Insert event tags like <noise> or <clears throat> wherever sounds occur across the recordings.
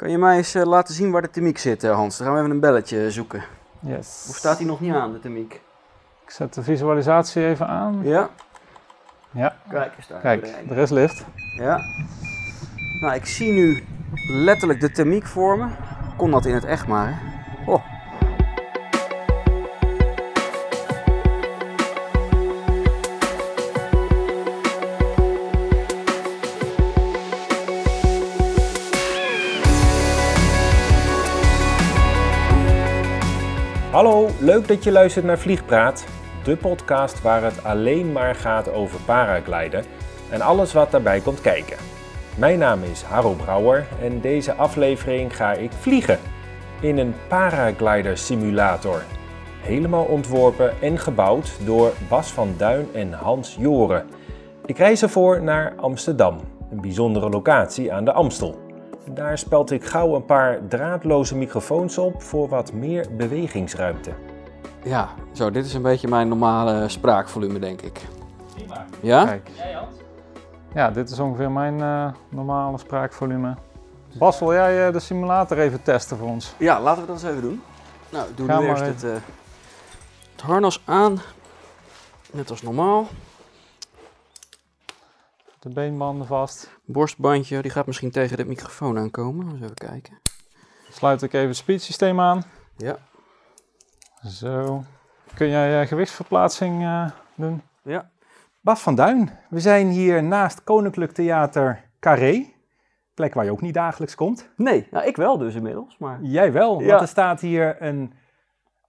Kan je mij eens eh, laten zien waar de thermiek zit, eh, Hans? Dan gaan we even een belletje zoeken. Yes. Of staat hij nog niet aan, de thermiek? Ik zet de visualisatie even aan. Ja, Ja, kijk eens daar. kijk, er is lift. Ja. Nou, ik zie nu letterlijk de thermiek voor me. Kon dat in het echt maar, hè? Hallo, leuk dat je luistert naar Vliegpraat, de podcast waar het alleen maar gaat over paragliden en alles wat daarbij komt kijken. Mijn naam is Harro Brouwer en deze aflevering ga ik vliegen in een paraglider simulator. Helemaal ontworpen en gebouwd door Bas van Duin en Hans Joren. Ik reis ervoor naar Amsterdam, een bijzondere locatie aan de Amstel. Daar speld ik gauw een paar draadloze microfoons op voor wat meer bewegingsruimte. Ja, zo, dit is een beetje mijn normale spraakvolume, denk ik. Ja? Kijk. Ja, dit is ongeveer mijn eh, normale spraakvolume. Bas, wil jij eh, de simulator even testen voor ons? Ja, laten we dat eens even doen. Nou, ik doe Ga nu maar eerst het, eh, het harnas aan. Net als normaal. De beenbanden vast. Borstbandje, die gaat misschien tegen de microfoon aankomen. Eens even kijken. Sluit ik even het speedsysteem aan. Ja. Zo. Kun jij eh, gewichtsverplaatsing eh, doen? Ja. Bas van Duin, we zijn hier naast Koninklijk Theater Carré. Plek waar je ook niet dagelijks komt. Nee, nou ik wel dus inmiddels, maar... Jij wel, Ja. want er staat hier een,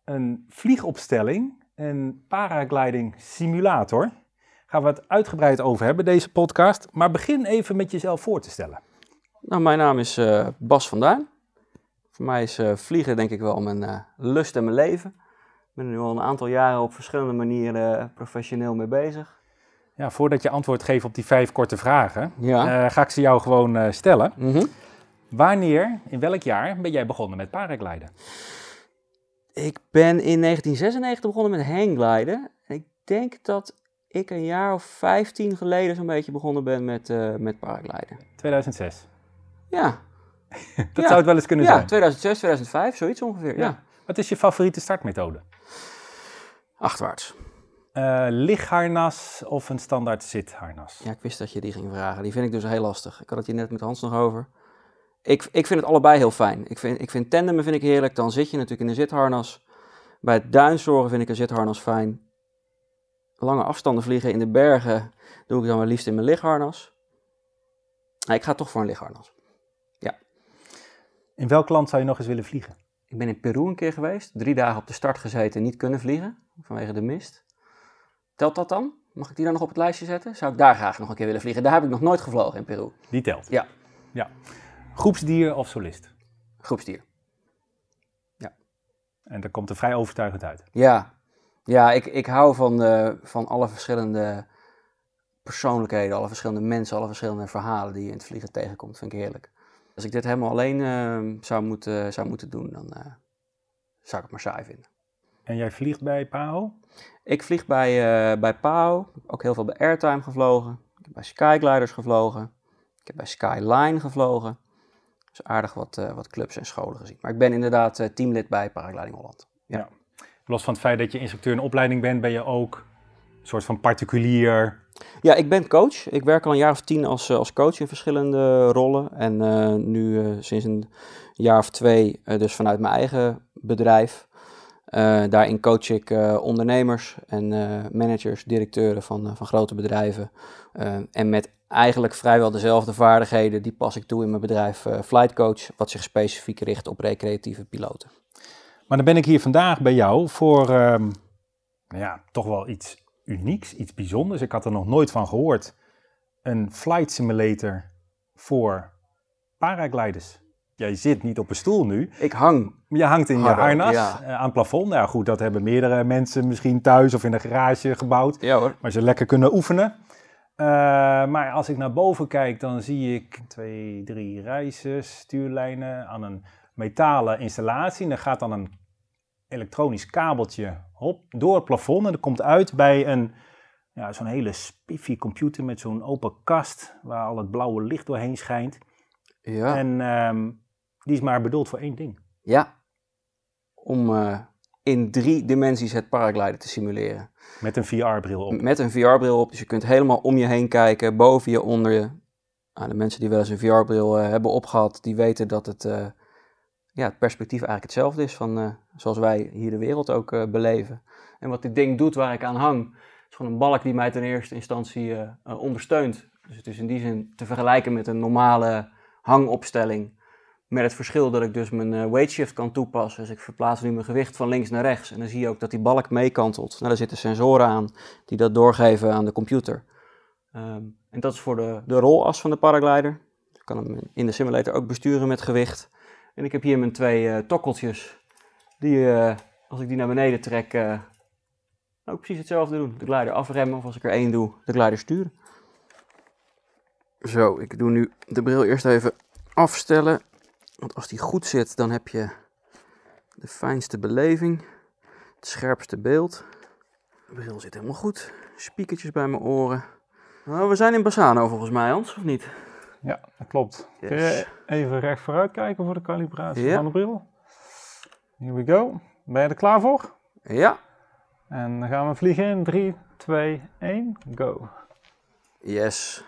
een vliegopstelling, een paragliding simulator. Gaan we het uitgebreid over hebben, deze podcast. Maar begin even met jezelf voor te stellen. Nou, mijn naam is eh, Bas van Duin. Voor mij is eh, vliegen denk ik wel mijn eh, lust en mijn leven. Ik ben er nu al een aantal jaren op verschillende manieren professioneel mee bezig. Ja, voordat je antwoord geeft op die vijf korte vragen, Ja. ga ik ze jou gewoon stellen. Mhm. Wanneer, in welk jaar ben jij begonnen met paragliden? Ik ben in 1996 begonnen met hanggliden. En ik denk dat ik een jaar of 15 geleden zo'n beetje begonnen ben met, eh met paragliden. 2006. Ja, <laughs> Dat Ja. zou het wel eens kunnen ja zijn. 2006, 2005, zoiets ongeveer. Ja. Ja. Wat is je favoriete startmethode? Achterwaarts. Eh, lichtharnas of een standaard zitharnas? Ja, ik wist dat je die ging vragen. Die vind ik dus heel lastig. Ik had het hier net met Hans nog over. Ik, ik vind het allebei heel fijn. Ik vind, ik vind tandemen vind ik heerlijk. Dan zit je natuurlijk in een zitharnas. Bij het duinsoren vind ik een zitharnas fijn. Lange afstanden vliegen in de bergen doe ik dan wel liefst in mijn lichtharnas. Nou, ik ga toch voor een lichtharnas. In welk land zou je nog eens willen vliegen? Ik ben in Peru een keer geweest. Drie dagen op de start gezeten en niet kunnen vliegen. Vanwege de mist. Telt dat dan? Mag ik die dan nog op het lijstje zetten? Zou ik daar graag nog een keer willen vliegen? Daar heb ik nog nooit gevlogen in Peru. Die telt. Ja. ja. Groepsdier of solist? Groepsdier. En daar komt er vrij overtuigend uit. Ja, ja ik, ik hou van, eh, van alle verschillende persoonlijkheden, alle verschillende mensen, alle verschillende verhalen die je in het vliegen tegenkomt. Vind ik heerlijk. Als ik dit helemaal alleen eh, zou, moeten, zou moeten doen, dan eh, zou ik het maar saai vinden. En jij vliegt bij PAO? Ik vlieg bij, eh bij PAO, ook heel veel bij Airtime gevlogen. Ik heb bij Skygliders gevlogen. Ik heb bij Skyline gevlogen. Dus aardig wat, wat clubs en scholen gezien. Maar ik ben inderdaad teamlid bij Paragliding Holland. Los van het feit dat je instructeur in opleiding bent, ben je ook een soort van particulier. Ja, ik ben coach. Ik werk al een jaar of tien als, eh, als coach in verschillende rollen. En eh, nu eh, sinds een jaar of twee dus vanuit mijn eigen bedrijf. Daarin coach ik ondernemers en managers, directeuren van, van grote bedrijven. En met eigenlijk vrijwel dezelfde vaardigheden, die pas ik toe in mijn bedrijf Flight Coach, wat zich specifiek richt op recreatieve piloten. Maar dan ben ik hier vandaag bij jou voor ehm, nou ja, toch wel iets unieks, iets bijzonders. Ik had er nog nooit van gehoord. Een flight simulator voor paragliders. Jij zit niet op een stoel nu, Ik hang. je hangt in je harnas ja. eh, aan het plafond. Nou ja, goed, dat hebben meerdere mensen misschien thuis of in een garage gebouwd. Ja hoor. Maar ze lekker kunnen oefenen. Eh, maar als ik naar boven kijk, dan zie ik twee, drie reizen, stuurlijnen aan een metalen installatie. En dan gaat dan een elektronisch kabeltje hop, door het plafond. En dat komt uit bij een, ja, zo'n hele spiffy computer met zo'n open kast waar al het blauwe licht doorheen schijnt. Ja. En ehm, die is maar bedoeld voor één ding. Ja, om uh, in drie dimensies het paragliden te simuleren. Met een VR-bril op. Met een VR-bril op, dus je kunt helemaal om je heen kijken, boven je, onder je. Nou, de mensen die wel eens een VR-bril uh, hebben opgehad, die weten dat het, uh, ja, het perspectief eigenlijk hetzelfde is van zoals wij hier de wereld ook beleven. En wat dit ding doet waar ik aan hang, is gewoon een balk die mij ten eerste instantie ondersteunt. Dus het is in die zin te vergelijken met een normale hangopstelling. Met het verschil dat ik dus mijn weight shift kan toepassen. Dus ik verplaats nu mijn gewicht van links naar rechts. En dan zie je ook dat die balk meekantelt. Nou, daar zitten sensoren aan die dat doorgeven aan de computer. Um, en dat is voor de, de rolas van de paraglider. Ik kan hem in de simulator ook besturen met gewicht. En ik heb hier mijn twee uh, tokkeltjes. Die, uh, als ik die naar beneden trek, ook precies hetzelfde doen. De glider afremmen of als ik er één doe, de glider sturen. Zo, ik doe nu de bril eerst even afstellen. Want als die goed zit, dan heb je de fijnste beleving, het scherpste beeld. De bril zit helemaal goed. Spiekertjes bij mijn oren. Nou, we zijn in Bassano volgens mij, Hans, of niet? Ja, dat klopt. Yes. Kun je even recht vooruit kijken voor de calibratie van de bril? Here we go. Ben je er klaar voor? Ja. En dan gaan we vliegen in 3, 2, 1, go. Yes.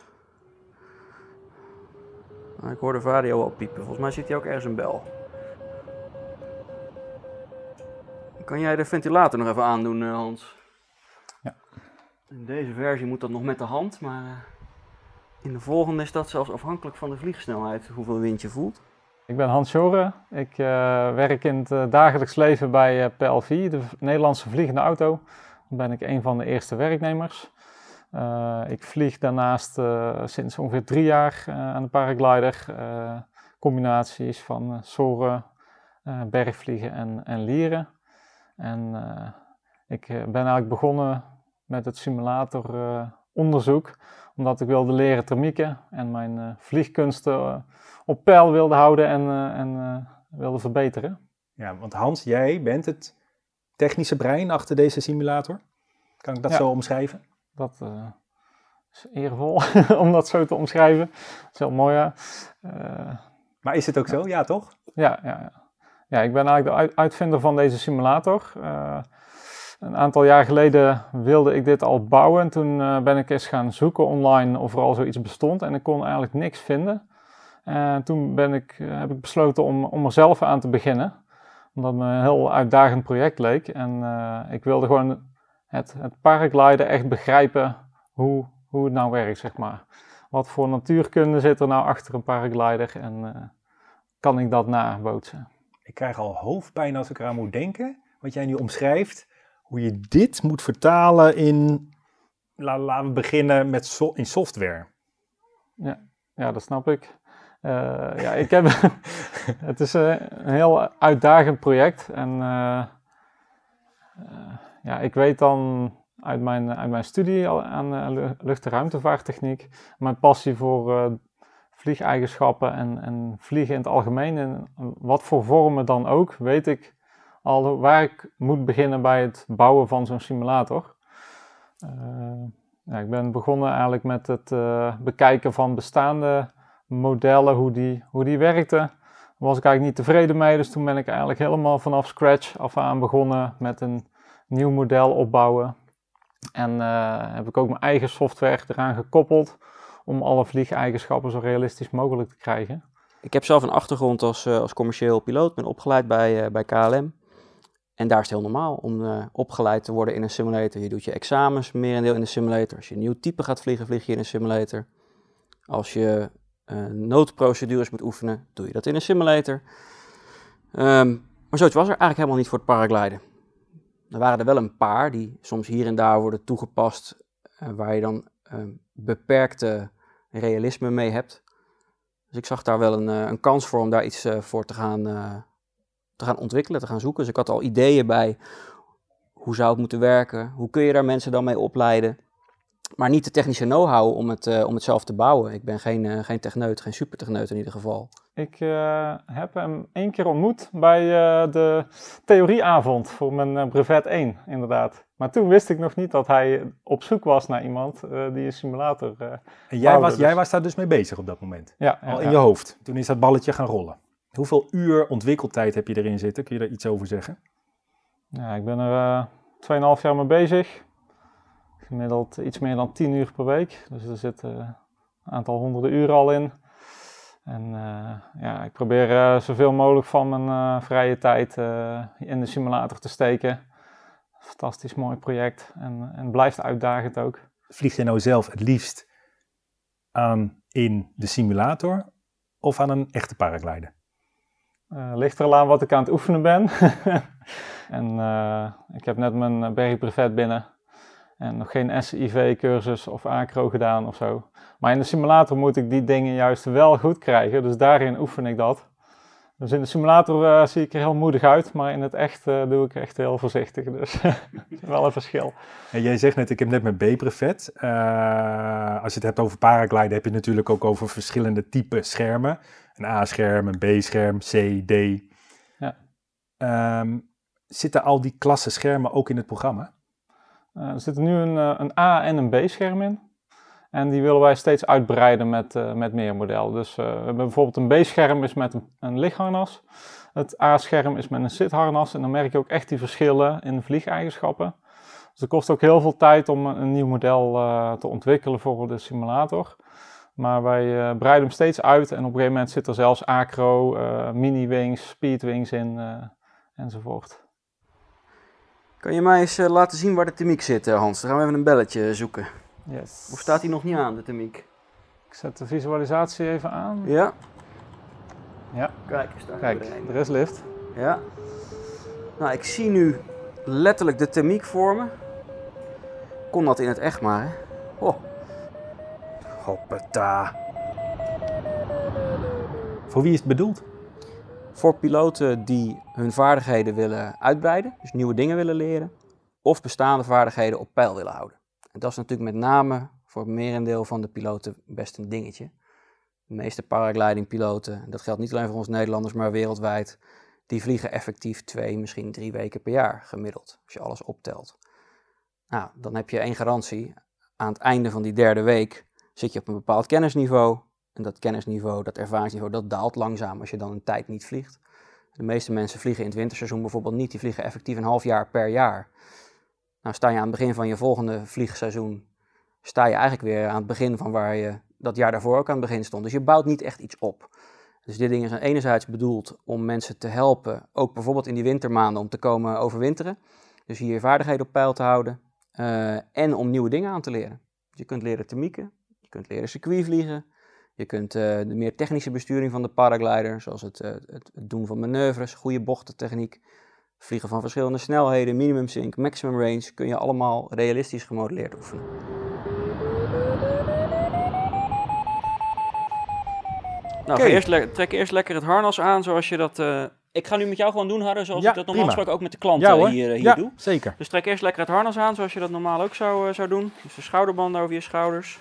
Ik hoor de vario al piepen. Volgens mij zit hij ook ergens een bel. Kan jij de ventilator nog even aandoen, eh, Hans? Ja. In deze versie moet dat nog met de hand, maar eh, in de volgende is dat zelfs afhankelijk van de vliegsnelheid, hoeveel wind je voelt. Ik ben Hans Joren. Ik uh, werk in het dagelijks leven bij PLV, de Nederlandse vliegende auto. Daar ben ik een van de eerste werknemers. Uh, ik vlieg daarnaast uh, sinds ongeveer drie jaar uh, aan de paraglider. combinaties van soren, bergvliegen en, en lieren. En ik ben eigenlijk begonnen met het simulatoronderzoek, omdat ik wilde leren thermieken en mijn vliegkunsten op peil wilde houden en, en wilde verbeteren. Ja, want Hans, jij bent het technische brein achter deze simulator. Kan ik dat Ja. zo omschrijven? Dat eh, is eervol <laughs> om dat zo te omschrijven. Dat is heel mooi, ja. Eh, Maar is het ook zo? Ja, toch? ja, ja, ja. ja, ik ben eigenlijk de uit- uitvinder van deze simulator. Eh, een aantal jaar geleden wilde ik dit al bouwen. En toen eh, ben ik eens gaan zoeken online of er al zoiets bestond. En ik kon eigenlijk niks vinden. En toen ben ik, eh, heb ik besloten om, om er zelf aan te beginnen. Omdat me een heel uitdagend project leek. En eh, ik wilde gewoon het, het echt begrijpen hoe, hoe het nou werkt, zeg maar. Wat voor natuurkunde zit er nou achter een paraglider en eh, kan ik dat nabootsen? Ik krijg al hoofdpijn als ik eraan moet denken. Wat jij nu omschrijft. Hoe je dit moet vertalen in... La, laten we beginnen met in software. Ja, dat snap ik. Eh, ja, ik heb, <laughs> het is eh, een heel uitdagend project. En eh, ja, ik weet dan uit mijn, uit mijn studie aan lu- lucht- en ruimtevaarttechniek, mijn passie voor vliegeigenschappen en, en vliegen in het algemeen, en wat voor vormen dan ook, weet ik al waar ik moet beginnen bij het bouwen van zo'n simulator. Eh, ja, ik ben begonnen eigenlijk met het eh, bekijken van bestaande modellen, hoe die, hoe die werkten. Daar was ik eigenlijk niet tevreden mee, dus toen ben ik eigenlijk helemaal vanaf scratch af aan begonnen met een nieuw model opbouwen. En eh, heb ik ook mijn eigen software eraan gekoppeld om alle vliegeigenschappen zo realistisch mogelijk te krijgen. Ik heb zelf een achtergrond als, als commercieel piloot, ben opgeleid bij, bij KLM. En daar is het heel normaal om eh, opgeleid te worden in een simulator. Je doet je examens merendeel in de simulator. Als je een nieuw type gaat vliegen, vlieg je in een simulator. Als je eh, noodprocedures moet oefenen, doe je dat in een simulator. Ehm, maar zoiets was er eigenlijk helemaal niet voor het paragliden. Er waren er wel een paar die soms hier en daar worden toegepast, eh, waar je dan ehm, beperkte realisme mee hebt. Dus ik zag daar wel een, een kans voor om daar iets voor te gaan, te gaan ontwikkelen, te gaan zoeken. Dus ik had al ideeën bij hoe zou het moeten werken, hoe kun je daar mensen dan mee opleiden. Maar niet de technische know-how om het, eh, om het zelf te bouwen. Ik ben geen, eh, geen techneut, geen supertechneut in ieder geval. Ik eh, heb hem één keer ontmoet bij eh, de theorieavond voor mijn eh, brevet 1, inderdaad. Maar toen wist ik nog niet dat hij op zoek was naar iemand eh, die een simulator... eh, En jij Bouwde was, dus. jij was daar dus mee bezig op dat moment. ja, Al ja, in ja. je hoofd. Toen is dat balletje gaan rollen. Hoeveel uur ontwikkeltijd heb je erin zitten? Kun je daar iets over zeggen? Ja, ik ben er uh, 2,5 jaar mee bezig. Gemiddeld iets meer dan 10 uur per week. Dus er zit een aantal honderden uren al in. En uh, ja, ik probeer uh, zoveel mogelijk van mijn vrije tijd in de simulator te steken. Fantastisch mooi project en, en blijft uitdagend ook. Vlieg je nou zelf het liefst aan in de simulator of aan een echte paraglider? Ligt er aan wat ik aan het oefenen ben. <laughs> en ik heb net mijn bergbrevet binnen. En nog geen SIV-cursus of acro gedaan of zo. Maar in de simulator moet ik die dingen juist wel goed krijgen. Dus daarin oefen ik dat. Dus in de simulator zie ik er heel moedig uit, maar in het echt doe ik echt heel voorzichtig. Dus <laughs> wel een verschil. En jij zegt net, ik heb net mijn B-brevet. Als je het hebt over paragliden, heb je het natuurlijk ook over verschillende typen schermen. Een A-scherm, een B-scherm, C, D. Ja. Um, zitten al die klassen schermen ook in het programma? er zitten nu een, een A- en een B-scherm in. En die willen wij steeds uitbreiden met, uh, met meer modellen. Dus uh, we hebben bijvoorbeeld een B-scherm is met een, een lichtharnas. Het A-scherm is met een zitharnas. En dan merk je ook echt die verschillen in de vliegeigenschappen. Dus het kost ook heel veel tijd om een, een nieuw model te ontwikkelen voor de simulator. Maar wij breiden hem steeds uit. En op een gegeven moment zit er zelfs acro, mini-wings, speedwings in enzovoort. Kan je mij eens laten zien waar de thermiek zit, Hans? Dan gaan we even een belletje zoeken. Yes. Of staat hij nog niet aan, de thermiek? Ik zet de visualisatie even aan. Ja. Ja. Kijk, daar Kijk, er is lift. Ja. Nou, ik zie nu letterlijk de thermiek vormen. Kon dat in het echt maar, hè? Oh. Hoppata. Voor wie is het bedoeld? Voor piloten die hun vaardigheden willen uitbreiden, dus nieuwe dingen willen leren, of bestaande vaardigheden op peil willen houden. En dat is natuurlijk met name voor het merendeel van de piloten best een dingetje. De meeste paraglidingpiloten, dat geldt niet alleen voor ons Nederlanders, maar wereldwijd, die vliegen effectief twee, misschien drie weken per jaar gemiddeld, als je alles optelt. Nou, dan heb je één garantie. Aan het einde van die derde week zit je op een bepaald kennisniveau. En dat kennisniveau, dat ervaringsniveau, dat daalt langzaam als je dan een tijd niet vliegt. De meeste mensen vliegen in het winterseizoen bijvoorbeeld niet. Die vliegen effectief een half jaar per jaar. Nou, sta je aan het begin van je volgende vliegseizoen, sta je eigenlijk weer aan het begin van waar je dat jaar daarvoor ook aan het begin stond. Dus je bouwt niet echt iets op. Dus dit ding is enerzijds bedoeld om mensen te helpen, ook bijvoorbeeld in die wintermaanden, om te komen overwinteren. Dus hier je vaardigheden op peil te houden uh, en om nieuwe dingen aan te leren. Dus je kunt leren thermieken, je kunt leren circuitvliegen, je kunt uh, de meer technische besturing van de paraglider, zoals het, uh, het, het doen van manoeuvres, goede bochtentechniek, vliegen van verschillende snelheden, minimum sync, maximum range, kun je allemaal realistisch gemodelleerd oefenen. Nou, eerst trek eerst lekker het harnas aan zoals je dat... Uh, ik ga nu met jou gewoon doen, Harre, zoals Ja, ik dat normaal gesproken ook met de klanten hoor. hier, eh, hier ja, doe. zeker. Dus trek eerst lekker het harnas aan zoals je dat normaal ook zou, eh, zou doen. Dus de schouderbanden over je schouders.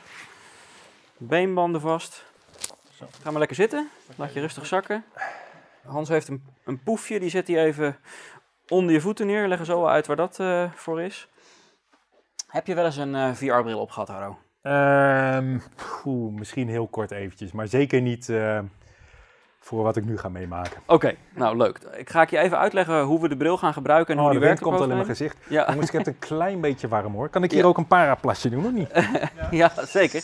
Beenbanden vast. Ga maar lekker zitten. Laat je rustig zakken. Hans heeft een, een poefje, die zet hij even onder je voeten neer. Leg er zo wel uit waar dat eh, voor is. Heb je wel eens een eh, VR-bril op gehad, Harro? Ehm, poeh, misschien heel kort eventjes, maar zeker niet eh, voor wat ik nu ga meemaken. Oké, nou leuk. Ik ga ik je even uitleggen hoe we de bril gaan gebruiken en Oh, hoe de die wind werkt komt al in mijn gezicht. Ja. Jongens, ik heb het een klein beetje warm hoor. Kan ik <laughs> hier Ja. ook een paraplasje doen of niet? <laughs> Ja, zeker.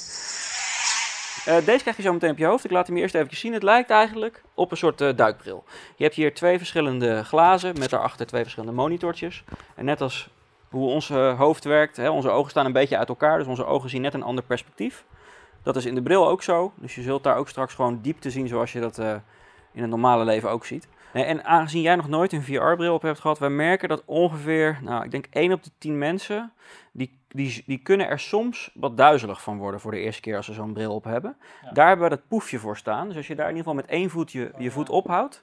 Eh, deze krijg je zo meteen op je hoofd. Ik laat hem eerst even zien. Het lijkt eigenlijk op een soort eh, duikbril. Je hebt hier twee verschillende glazen met daarachter twee verschillende monitortjes. En net als hoe ons eh, hoofd werkt, hè, onze ogen staan een beetje uit elkaar. Dus onze ogen zien net een ander perspectief. Dat is in de bril ook zo. Dus je zult daar ook straks gewoon diepte zien zoals je dat in het normale leven ook ziet. En aangezien jij nog nooit een VR-bril op hebt gehad, wij merken dat ongeveer, nou, ik denk 1 op de 10 mensen, die, die, die kunnen er soms wat duizelig van worden voor de eerste keer als ze zo'n bril op hebben. Daar hebben we dat poefje voor staan. Dus als je daar in ieder geval met één voet je, je voet ophoudt,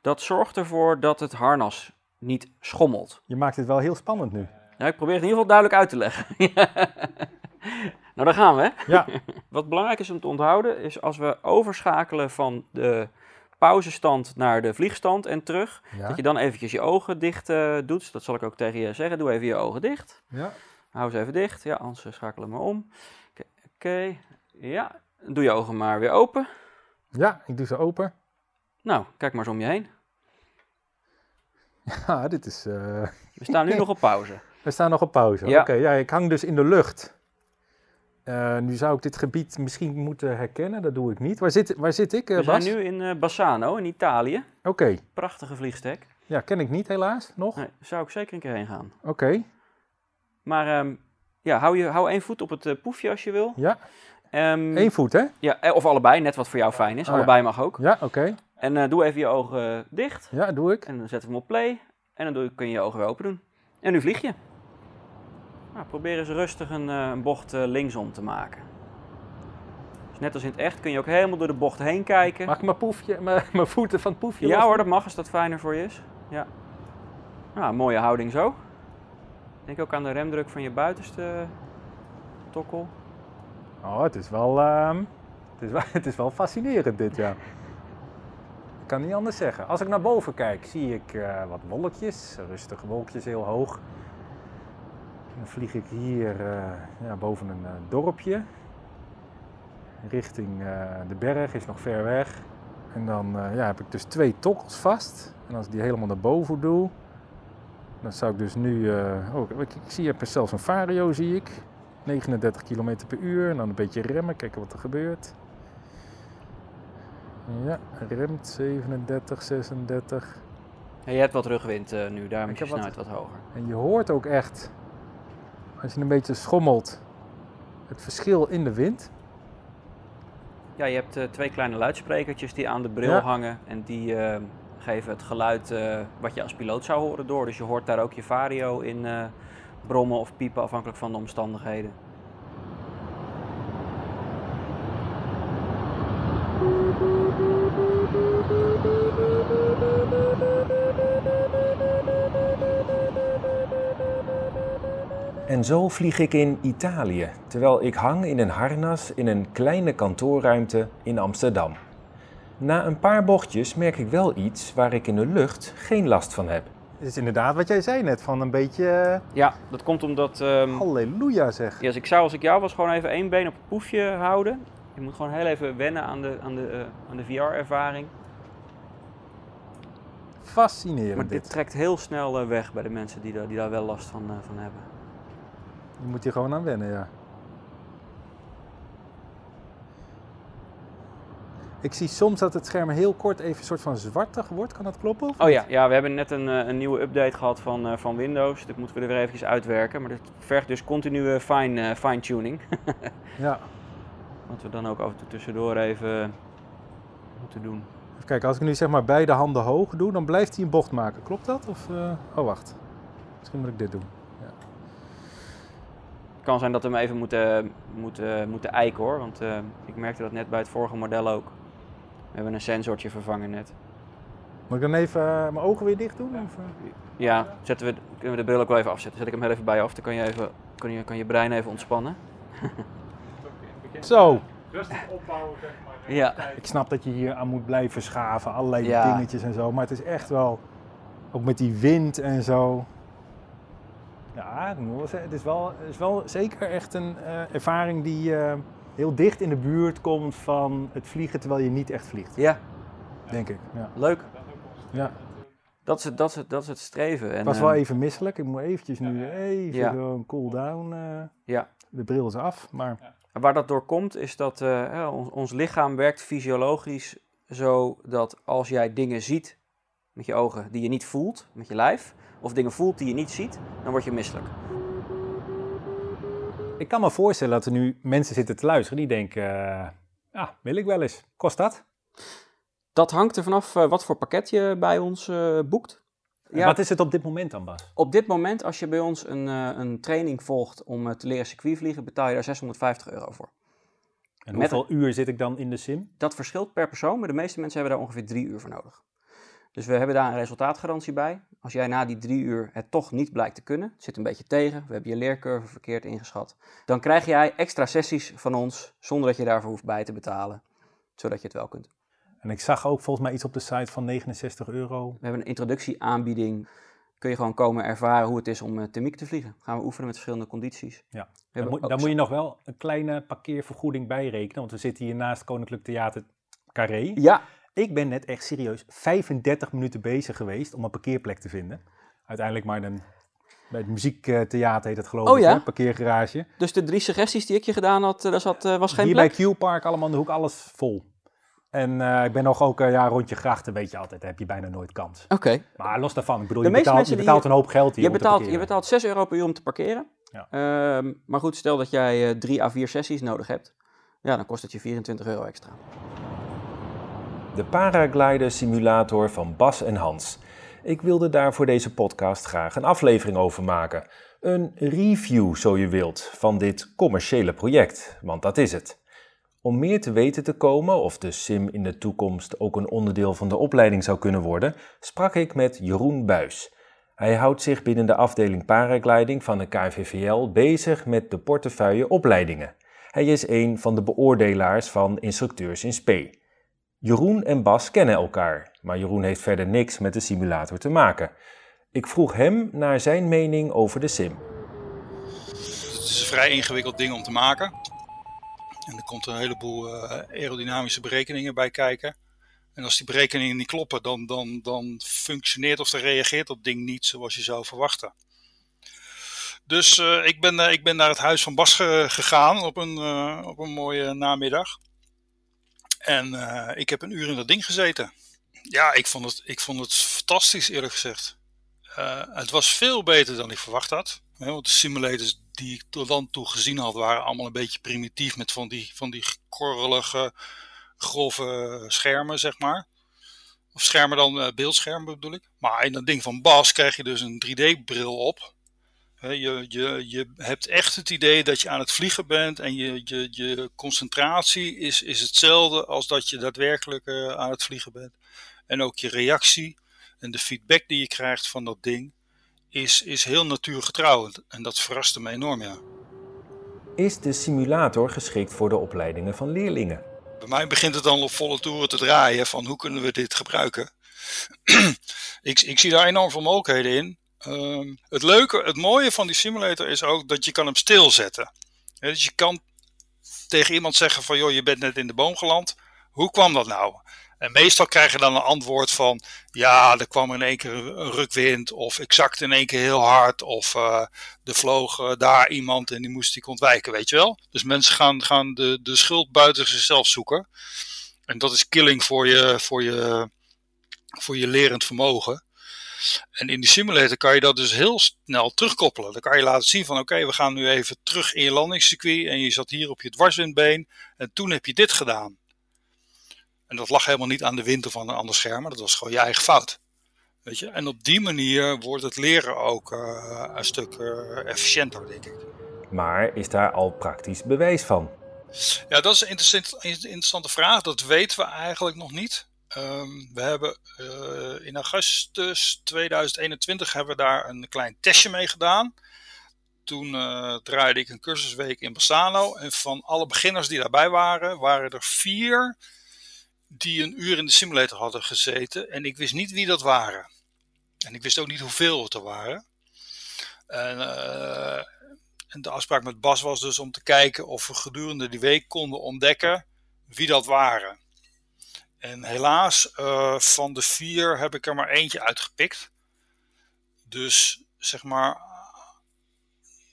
dat zorgt ervoor dat het harnas niet schommelt. Je maakt het wel heel spannend nu. Ja, ik probeer het in ieder geval duidelijk uit te leggen. <laughs> nou, daar gaan we. Hè? Ja, <laughs> Wat belangrijk is om te onthouden, is als we overschakelen van de pauzestand naar de vliegstand en terug, ja. dat je dan eventjes je ogen dicht eh, doet. Dat zal ik ook tegen je zeggen. Doe even je ogen dicht. ja. Hou ze even dicht. Ja, anders eh, schakelen we maar om. Oké, ja. Doe je ogen maar weer open. ja, ik doe ze open. Nou, kijk maar eens om je heen. <laughs> Ja, dit is... eh, <laughs> We staan nu nog op pauze. We staan nog op pauze. Ja. Oké, ja, ik hang dus in de lucht. Eh, nu zou ik dit gebied misschien moeten herkennen, dat doe ik niet. Waar zit, waar zit ik, eh, We Bas? zijn nu in Bassano, in Italië. Oké, Prachtige vliegstek. ja, ken ik niet helaas nog. Nee, zou ik zeker een keer heen gaan. Oké, Maar ehm, ja, hou, je, hou één voet op het eh, poefje als je wil. ja, Ehm, één voet hè? ja, eh, of allebei, net wat voor jou fijn is. Oh, ja. allebei mag ook. Ja, oké. En eh, doe even je ogen dicht. Ja, doe ik. En dan zetten we hem op play. En dan doe, kun je je ogen weer open doen. En nu vlieg je. Nou, probeer eens rustig een, een bocht eh, linksom te maken. Dus net als in het echt kun je ook helemaal door de bocht heen kijken. Mag ik mijn, poefje, <laughs> mijn, mijn voeten van het poefje Ja los hoor, dat mag als dat fijner voor je is. Ja. Nou, mooie houding zo. Denk ook aan de remdruk van je buitenste tokkel. Oh, het is wel, ehm, het is wel, <laughs> het is wel fascinerend dit, ja. Ik kan niet anders zeggen. Als ik naar boven kijk, zie ik eh, wat wolkjes, rustige wolkjes heel hoog. Dan vlieg ik hier eh, ja, boven een eh, dorpje. Richting de berg, is nog ver weg. En dan ja, heb ik dus twee tokkels vast. En als ik die helemaal naar boven doe, dan zou ik dus nu... eh, oh, ik, ik zie, heb zelfs een vario, zie ik. 39 km per uur en dan een beetje remmen, kijken wat er gebeurt. Ja, remt 37, 36. Ja, je hebt wat rugwind eh, nu, daarom Ik is je heb wat- snelheid wat hoger. En je hoort ook echt, als je een beetje schommelt, het verschil in de wind. Ja, je hebt eh, twee kleine luidsprekertjes die aan de bril Ja. hangen. En die geven het geluid eh, wat je als piloot zou horen door. Dus je hoort daar ook je vario in eh, brommen of piepen afhankelijk van de omstandigheden. En zo vlieg ik in Italië, terwijl ik hang in een harnas in een kleine kantoorruimte in Amsterdam. Na een paar bochtjes merk ik wel iets waar ik in de lucht geen last van heb. Het is inderdaad wat jij zei net, van een beetje eh, Ja, dat komt omdat... ehm, halleluja zeg. ja, als, ik zou, als ik jou was, gewoon even één been op het poefje houden. Je moet gewoon heel even wennen aan de, aan de, eh, aan de VR-ervaring. Fascinerend Maar dit dit. trekt heel snel eh, weg bij de mensen die, daar- die daar wel last van, van hebben. Je moet hier gewoon aan wennen, ja. Ik zie soms dat het scherm heel kort even een soort van zwartig wordt. Kan dat kloppen? Oh ja, ja we hebben net een, eh, een nieuwe update gehad van, eh, van Windows. Dat moeten we er weer eventjes uitwerken. Maar dat vergt dus continue fine, eh, fine-tuning. <laughs> Ja. Wat we dan ook af en toe tussendoor even moeten doen. Even kijken, als ik nu zeg maar beide handen hoog doe, dan blijft hij een bocht maken. Klopt dat? Of, Oh, wacht. Misschien moet ik dit doen. Het kan zijn dat we hem even moeten, moeten, moeten eiken hoor. Want ik merkte dat net bij het vorige model ook. We hebben een sensortje vervangen net. Moet ik dan even eh, mijn ogen weer dicht doen? Of, eh? Ja, zetten we, kunnen we de bril ook wel even afzetten. Zet ik hem heel even bij je af. Dan kan je, even, kan je, kan je brein even ontspannen. <laughs> Zo. Rustig opbouwen, zeg maar. Ja. Ik snap dat je hier aan moet blijven schaven, allerlei Ja. dingetjes en zo. Maar het is echt wel, ook met die wind en zo. Ja, ik moet wel zeggen, het is wel, het is wel zeker echt een eh, ervaring die eh, heel dicht in de buurt komt van het vliegen terwijl je niet echt vliegt, Ja, denk ik. Ja. leuk. Ja. Dat is het, dat is het, dat is het streven. En, Ik was wel even misselijk. Ik moet eventjes nu even Ja. een cool down. eh, Ja. De bril is af, maar Waar dat door komt, is dat eh, ons, ons lichaam werkt fysiologisch zo dat als jij dingen ziet met je ogen die je niet voelt, met je lijf, of dingen voelt die je niet ziet, dan word je misselijk. Ik kan me voorstellen dat er nu mensen zitten te luisteren die denken, eh, ja, wil ik wel eens. Kost dat? Dat hangt er vanaf eh, wat voor pakket je bij ons eh, boekt. Ja, Wat is het op dit moment dan, Bas? Op dit moment, als je bij ons een, een training volgt om te leren circuitvliegen, betaal je daar 650 euro voor. En Met hoeveel uur zit ik dan in de sim? Dat verschilt per persoon, maar de meeste mensen hebben daar ongeveer drie uur voor nodig. Dus we hebben daar een resultaatgarantie bij. Als jij na die drie uur het toch niet blijkt te kunnen, het zit een beetje tegen, we hebben je leercurve verkeerd ingeschat, dan krijg jij extra sessies van ons zonder dat je daarvoor hoeft bij te betalen, zodat je het wel kunt. En ik zag ook volgens mij iets op de site van 69 euro. We hebben een introductieaanbieding. Kun je gewoon komen ervaren hoe het is om uh, thermiek te vliegen. Gaan we oefenen met verschillende condities. Ja. Dan, moet, dan moet je nog wel een kleine parkeervergoeding bijrekenen, want we zitten hier naast Koninklijk Theater Carré. Ja, Ik ben net echt serieus 35 minuten bezig geweest om een parkeerplek te vinden. Uiteindelijk maar een, bij het muziektheater heet het geloof Oh ik, ja? parkeergarage. Dus de drie suggesties die ik je gedaan had, eh, daar zat, eh, was geen Hier plek? bij Q-Park, allemaal in de hoek, alles vol. En eh, ik ben nog ook, ja, rondje grachten weet je altijd, daar heb je bijna nooit kans. Oké. Maar los daarvan, ik bedoel, De je betaalt, je een hoop geld hier Je om te betaalt, je betaalt 6 euro per uur om te parkeren. Ja. Ehm, maar goed, stel dat jij drie à vier sessies nodig hebt. Ja, dan kost het je 24 euro extra. De paraglider simulator van Bas en Hans. Ik wilde daar voor deze podcast graag een aflevering over maken. Een review, zo je wilt, van dit commerciële project, want dat is het. Om meer te weten te komen of de sim in de toekomst ook een onderdeel van de opleiding zou kunnen worden, sprak ik met Jeroen Buis. Hij houdt zich binnen de afdeling paragliding van de KVVL bezig met de portefeuille opleidingen. Hij is een van de beoordelaars van instructeurs in SPE. Jeroen en Bas kennen elkaar, maar Jeroen heeft verder niks met de simulator te maken. Ik vroeg hem naar zijn mening over de sim. Het is een vrij ingewikkeld ding om te maken. En er komt een heleboel eh, aerodynamische berekeningen bij kijken. En als die berekeningen niet kloppen, dan, dan, dan functioneert of dan reageert dat ding niet zoals je zou verwachten. Dus eh, ik, ben, eh, ik ben naar het huis van Bas ge- gegaan op een, op een mooie namiddag. En eh, ik heb een uur in dat ding gezeten. Ja, ik vond het, ik vond het fantastisch eerlijk gezegd. Eh, het was veel beter dan ik verwacht had. Hè, want de simulators die ik tot dan toe gezien had, waren allemaal een beetje primitief met van die, van die korrelige, grove schermen, zeg maar. Of schermen dan, eh, beeldschermen bedoel ik. Maar in dat ding van Bas krijg je dus een 3D-bril op. Je, je, je hebt echt het idee dat je aan het vliegen bent en je, je, je concentratie is, is hetzelfde als dat je daadwerkelijk eh, aan het vliegen bent. En ook je reactie en de feedback die je krijgt van dat ding is, is heel natuurgetrouw. En dat verraste me enorm, ja. Is de simulator geschikt voor de opleidingen van leerlingen? Bij mij begint het dan op volle toeren te draaien van hoe kunnen we dit gebruiken. <clears throat> ik, ik zie daar enorm veel mogelijkheden in. Ehm, het leuke, het mooie van die simulator is ook dat je kan hem stilzetten. Dus je kan tegen iemand zeggen van joh, je bent net in de boom geland. Hoe kwam dat nou? En meestal krijg je dan een antwoord van ja, er kwam in één keer een rukwind of ik in één keer heel hard of eh, er vloog eh, daar iemand en die moest ik ontwijken, weet je wel. Dus mensen gaan, gaan de, de schuld buiten zichzelf zoeken. En dat is killing voor je, voor je, voor je lerend vermogen. En in die simulator kan je dat dus heel snel terugkoppelen. Dan kan je laten zien van oké, we gaan nu even terug in je landingscircuit en je zat hier op je dwarswindbeen en toen heb je dit gedaan. En dat lag helemaal niet aan de wind of aan een ander scherm, maar dat was gewoon je eigen fout. Weet je? En op die manier wordt het leren ook uh, een stuk uh, efficiënter, denk ik. Maar is daar al praktisch bewijs van? Ja, dat is een interessante vraag. Dat weten we eigenlijk nog niet. Um, we hebben uh, in augustus 2021 hebben we daar een klein testje mee gedaan. Toen uh, draaide ik een cursusweek in Bassano. En van alle beginners die daarbij waren, waren er vier die een uur in de simulator hadden gezeten. En ik wist niet wie dat waren. En ik wist ook niet hoeveel het er waren. En, uh, en de afspraak met Bas was dus om te kijken of we gedurende die week konden ontdekken wie dat waren. En helaas, uh, van de vier heb ik er maar eentje uitgepikt. Dus zeg maar,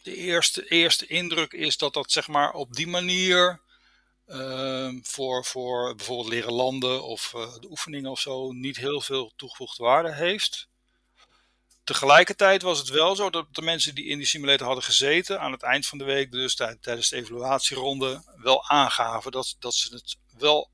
de eerste, eerste indruk is dat dat zeg maar op die manier uh, voor, voor bijvoorbeeld leren landen of uh, de oefeningen of zo niet heel veel toegevoegde waarde heeft. Tegelijkertijd was het wel zo dat de mensen die in die simulator hadden gezeten aan het eind van de week, dus tijdens de evaluatieronde, wel aangaven dat, dat ze het wel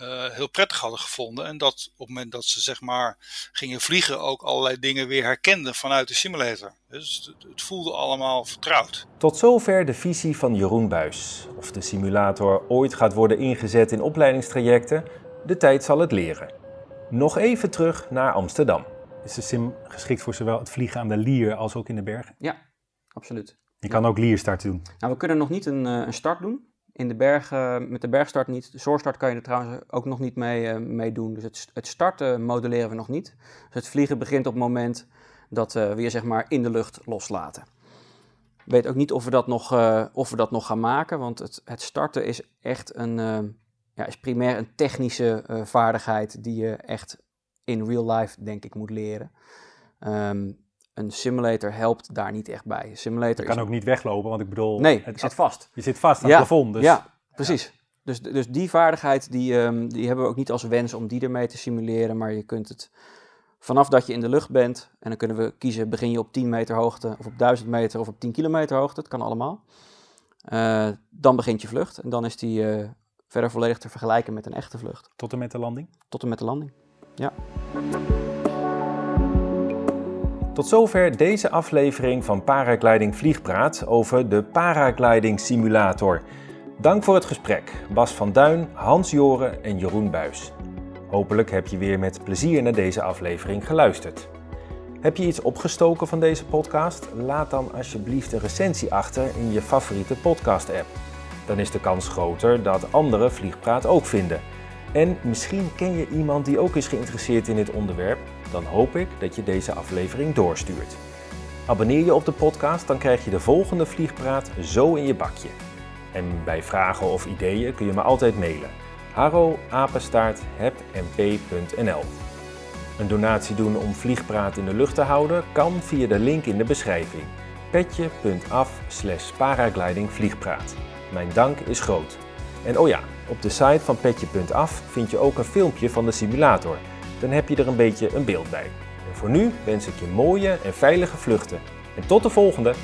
uh, heel prettig hadden gevonden. En dat op het moment dat ze zeg maar gingen vliegen ook allerlei dingen weer herkenden vanuit de simulator. Dus het, het voelde allemaal vertrouwd. Tot zover de visie van Jeroen Buis. Of de simulator ooit gaat worden ingezet in opleidingstrajecten, de tijd zal het leren. Nog even terug naar Amsterdam. Is de sim geschikt voor zowel het vliegen aan de lier als ook in de bergen? Ja, absoluut. Je kan ook lierstart doen. Nou, we kunnen nog niet een, een start doen. In de bergen, met de bergstart niet. De zoorstart kan je er trouwens ook nog niet mee, uh, doen. Dus het, het, starten modelleren we nog niet. Dus het vliegen begint op het moment dat uh, we je zeg maar in de lucht loslaten. Ik weet ook niet of we dat nog, uh, of we dat nog gaan maken, want het, het starten is echt een, ja, is primair een technische vaardigheid die je echt in real life, denk ik, moet leren. Ehm, een simulator helpt daar niet echt bij. simulator je kan ook niet weglopen, want ik bedoel, nee, het zit vast. Je zit vast aan het plafond. Dus... Ja, precies. Dus, dus die vaardigheid, die, um, die hebben we ook niet als wens om die ermee te simuleren, maar je kunt het vanaf dat je in de lucht bent, en dan kunnen we kiezen, begin je op 10 meter hoogte, of op 1000 meter, of op 10 kilometer hoogte, dat kan allemaal. Uh, dan begint je vlucht en dan is die uh, verder volledig te vergelijken met een echte vlucht. Tot en met de landing? Tot en met de landing, ja. Tot zover deze aflevering van Paragliding Vliegpraat over de Paragliding Simulator. Dank voor het gesprek, Bas van Duin, Hans Joren en Jeroen Buis. Hopelijk heb je weer met plezier naar deze aflevering geluisterd. Heb je iets opgestoken van deze podcast? Laat dan alsjeblieft een recensie achter in je favoriete podcast-app. Dan is de kans groter dat anderen Vliegpraat ook vinden. En misschien ken je iemand die ook is geïnteresseerd in dit onderwerp. Dan hoop ik dat je deze aflevering doorstuurt. Abonneer je op de podcast, dan krijg je de volgende Vliegpraat zo in je bakje. En bij vragen of ideeën kun je me altijd mailen. harro-hebmp.nl Een donatie doen om Vliegpraat in de lucht te houden kan via de link in de beschrijving. petje.af slash paraglidingvliegpraat. Mijn dank is groot. En oh ja, op de site van petje.af vind je ook een filmpje van de simulator. Dan heb je er een beetje een beeld bij. En voor nu wens ik je mooie en veilige vluchten. En tot de volgende!